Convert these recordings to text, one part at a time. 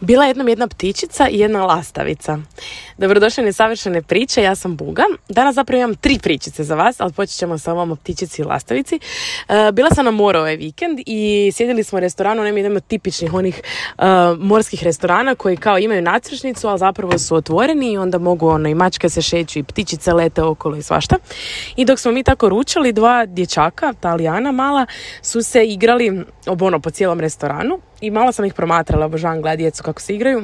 Bila je jednom jedna ptičica i jedna lastavica. Dobrodošli na savršene priče, ja sam Buga. Danas zapravo imam tri pričice za vas, ali počet ćemo sa ovom ptičici i lastavici. E, bila sam na moru ovaj vikend i sjedili smo u restoranu, nema ono jedan od tipičnih onih e, morskih restorana koji kao imaju nacršnicu, ali zapravo su otvoreni i onda mogu ono, i mačke se šeću i ptičice lete okolo i svašta. I dok smo mi tako ručali, dva dječaka, talijana mala, su se igrali obono po cijelom restoranu i malo sam ih promatrala, obožavam gledati djecu kako se igraju.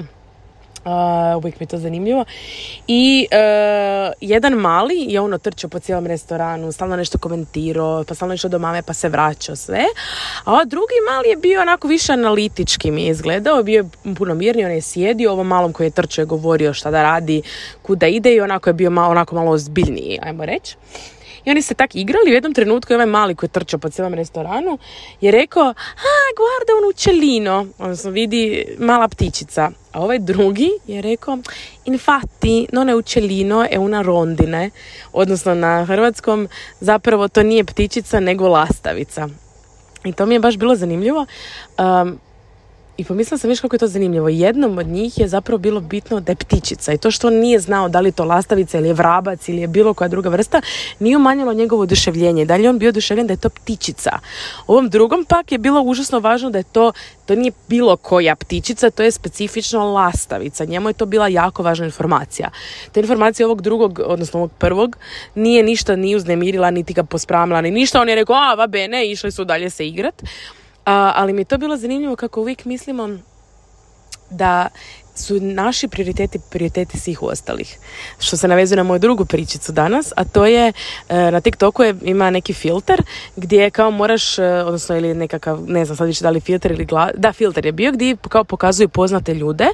Uh, uvijek mi je to zanimljivo. I uh, jedan mali je ono trčao po cijelom restoranu, stalno nešto komentirao, pa stalno išao do mame pa se vraćao sve. A ovaj drugi mali je bio onako više analitički mi je izgledao, bio je puno mirniji, on je sjedio, ovom malom koji je trčao je govorio šta da radi, kuda ide i onako je bio onako malo ozbiljniji, ajmo reći. I oni se tak igrali. U jednom trenutku je ovaj mali koji je trčao po cijelom restoranu je rekao, a, guarda un uccellino. Odnosno, vidi mala ptičica. A ovaj drugi je rekao, infatti, non è uccellino, è una rondine. Odnosno, na hrvatskom zapravo to nije ptičica, nego lastavica. I to mi je baš bilo zanimljivo. I pomislila sam, viš kako je to zanimljivo. Jednom od njih je zapravo bilo bitno da je ptičica i to što on nije znao da li je to lastavica ili je vrabac ili je bilo koja druga vrsta, nije umanjilo njegovo oduševljenje. Da li je on bio oduševljen da je to ptičica. U ovom drugom pak je bilo užasno važno da je to, to nije bilo koja ptičica, to je specifično lastavica. Njemu je to bila jako važna informacija. Ta informacija ovog drugog, odnosno ovog prvog, nije ništa ni uznemirila, niti ga pospramila, ni ništa. On je rekao, a, va bene, išli su dalje se igrat ali mi je to bilo zanimljivo kako uvijek mislimo da su naši prioriteti prioriteti svih ostalih. Što se navezuje na moju drugu pričicu danas, a to je e, na TikToku je, ima neki filter gdje kao moraš, e, odnosno ili nekakav, ne znam sad više da li filter ili da filter je bio gdje kao pokazuju poznate ljude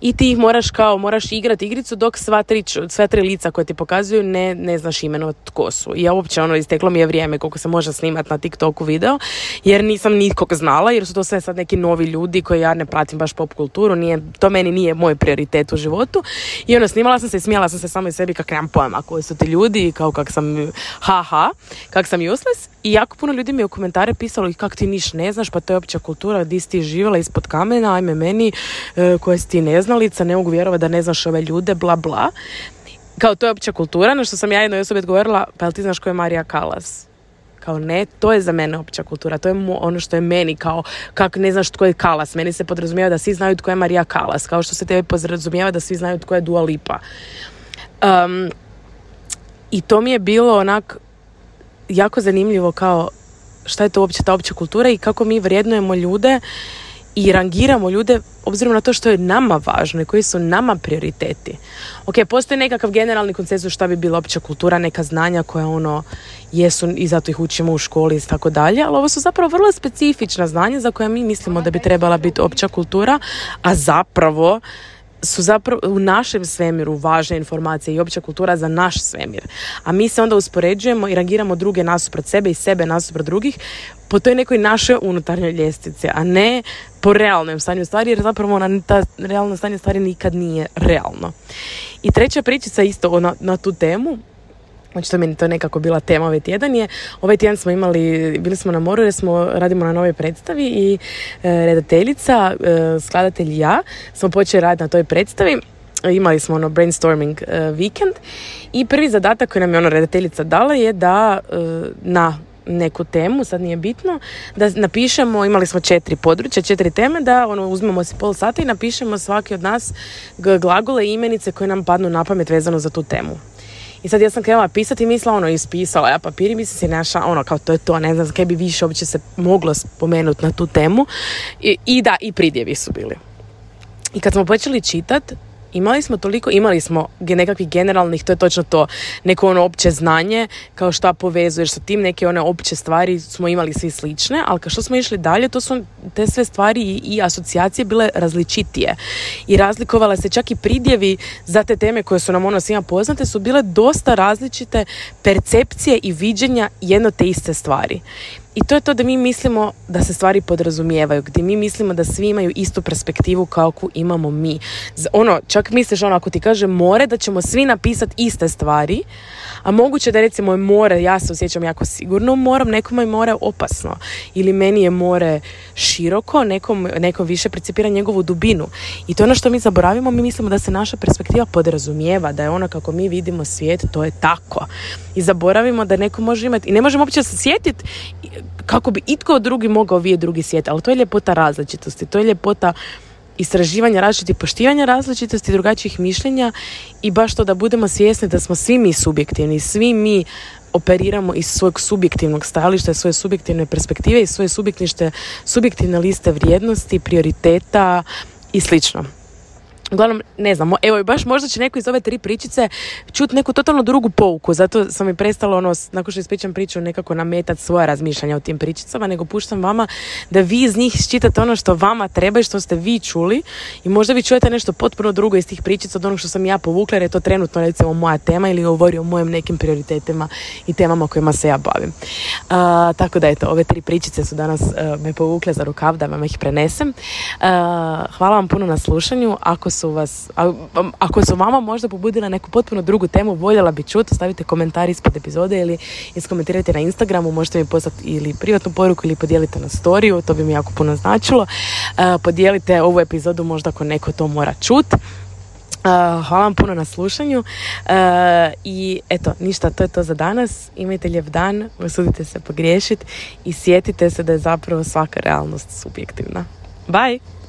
i ti ih moraš kao, moraš igrati igricu dok sva tri, sva tri lica koje ti pokazuju ne, ne znaš imeno tko su. I ja uopće ono isteklo mi je vrijeme koliko se može snimati na TikToku video jer nisam nikog znala jer su to sve sad neki novi ljudi koji ja ne pratim baš pop kulturu, nije, to meni nije moj prioritet u životu. I ono, snimala sam se i smijala sam se samo i sebi kak nemam pojma koji su ti ljudi i kao kak sam, haha, kak sam useless. I jako puno ljudi mi je u komentare pisalo i kak ti niš ne znaš, pa to je opća kultura, di si ti živjela ispod kamena, ajme meni, e, koje si ti neznalica, ne mogu vjerovati da ne znaš ove ljude, bla bla. Kao to je opća kultura, na što sam ja jednoj osobi odgovorila, pa jel ti znaš ko je Marija Kalas? kao ne, to je za mene opća kultura, to je ono što je meni kao, kak ne znaš tko je Kalas, meni se podrazumijeva da svi znaju tko je Marija Kalas, kao što se tebe podrazumijeva da svi znaju tko je Dua Lipa. Um, I to mi je bilo onak jako zanimljivo kao šta je to uopće ta opća kultura i kako mi vrijednujemo ljude i rangiramo ljude obzirom na to što je nama važno i koji su nama prioriteti. Ok, postoji nekakav generalni konsenzus šta bi bila opća kultura, neka znanja koja ono jesu i zato ih učimo u školi i tako dalje, ali ovo su zapravo vrlo specifična znanja za koja mi mislimo da bi trebala biti opća kultura, a zapravo su zapravo u našem svemiru važne informacije i opća kultura za naš svemir. A mi se onda uspoređujemo i rangiramo druge nasuprot sebe i sebe nasuprot drugih po toj nekoj našoj unutarnjoj ljestvici, a ne po realnom stanju stvari, jer zapravo ona, ta realno stanje stvari nikad nije realno. I treća pričica isto na, na tu temu mi je to nekako bila tema ove ovaj tjedan je. Ovaj tjedan smo imali, bili smo na moru jer smo, radimo na novoj predstavi i e, redateljica, e, skladatelj i ja smo počeli raditi na toj predstavi imali smo ono brainstorming weekend vikend i prvi zadatak koji nam je ono redateljica dala je da e, na neku temu, sad nije bitno, da napišemo, imali smo četiri područja, četiri teme, da ono, uzmemo si pol sata i napišemo svaki od nas glagole i imenice koje nam padnu na pamet vezano za tu temu. I sad ja sam krenula pisati i mislila, ono, ispisala ja papiri, mislim se naša, ono, kao to je to, ne znam kaj bi više uopće se moglo spomenuti na tu temu. I, da, i pridjevi su bili. I kad smo počeli čitat, imali smo toliko, imali smo nekakvih generalnih, to je točno to, neko ono opće znanje, kao šta povezuješ sa tim, neke one opće stvari smo imali svi slične, ali kao što smo išli dalje, to su te sve stvari i, i asocijacije bile različitije. I razlikovala se čak i pridjevi za te teme koje su nam ono svima poznate, su bile dosta različite percepcije i viđenja jedno te iste stvari. I to je to da mi mislimo da se stvari podrazumijevaju, gdje mi mislimo da svi imaju istu perspektivu kakvu imamo mi. Ono, čak misliš ono, ako ti kaže more, da ćemo svi napisati iste stvari, a moguće da recimo je more, ja se osjećam jako sigurno, moram, nekome je more opasno. Ili meni je more široko, nekom, više precipira njegovu dubinu. I to je ono što mi zaboravimo, mi mislimo da se naša perspektiva podrazumijeva, da je ono kako mi vidimo svijet, to je tako. I zaboravimo da neko može imati, i ne možemo uopće se sjetiti kako bi itko drugi mogao vidjeti drugi svijet, ali to je ljepota različitosti, to je ljepota istraživanja različitih, poštivanja različitosti, drugačijih mišljenja i baš to da budemo svjesni da smo svi mi subjektivni, svi mi operiramo iz svojeg subjektivnog stajališta, iz svoje subjektivne perspektive, i svoje subjektivne, subjektivne liste vrijednosti, prioriteta i slično. Uglavnom, ne znam, evo baš možda će neko iz ove tri pričice čut neku totalno drugu pouku, zato sam i prestala ono, nakon što ispričam priču, nekako nametati svoja razmišljanja o tim pričicama, nego puštam vama da vi iz njih čitate ono što vama treba i što ste vi čuli i možda vi čujete nešto potpuno drugo iz tih pričica od onog što sam ja povukla, jer je to trenutno recimo moja tema ili govori o mojim nekim prioritetima i temama kojima se ja bavim. tako da, eto, ove tri pričice su danas e, me povukle za rukav da vam ih prenesem. Uh, hvala vam puno na slušanju. Ako su vas, ako su vama možda pobudila neku potpuno drugu temu, voljela bi čuti, stavite komentar ispod epizode ili iskomentirajte na Instagramu, možete mi poslati ili privatnu poruku ili podijelite na storiju, to bi mi jako puno značilo. E, podijelite ovu epizodu možda ako neko to mora čut. E, hvala vam puno na slušanju e, i eto, ništa, to je to za danas. Imajte lijep dan, usudite se pogriješiti i sjetite se da je zapravo svaka realnost subjektivna. Bye!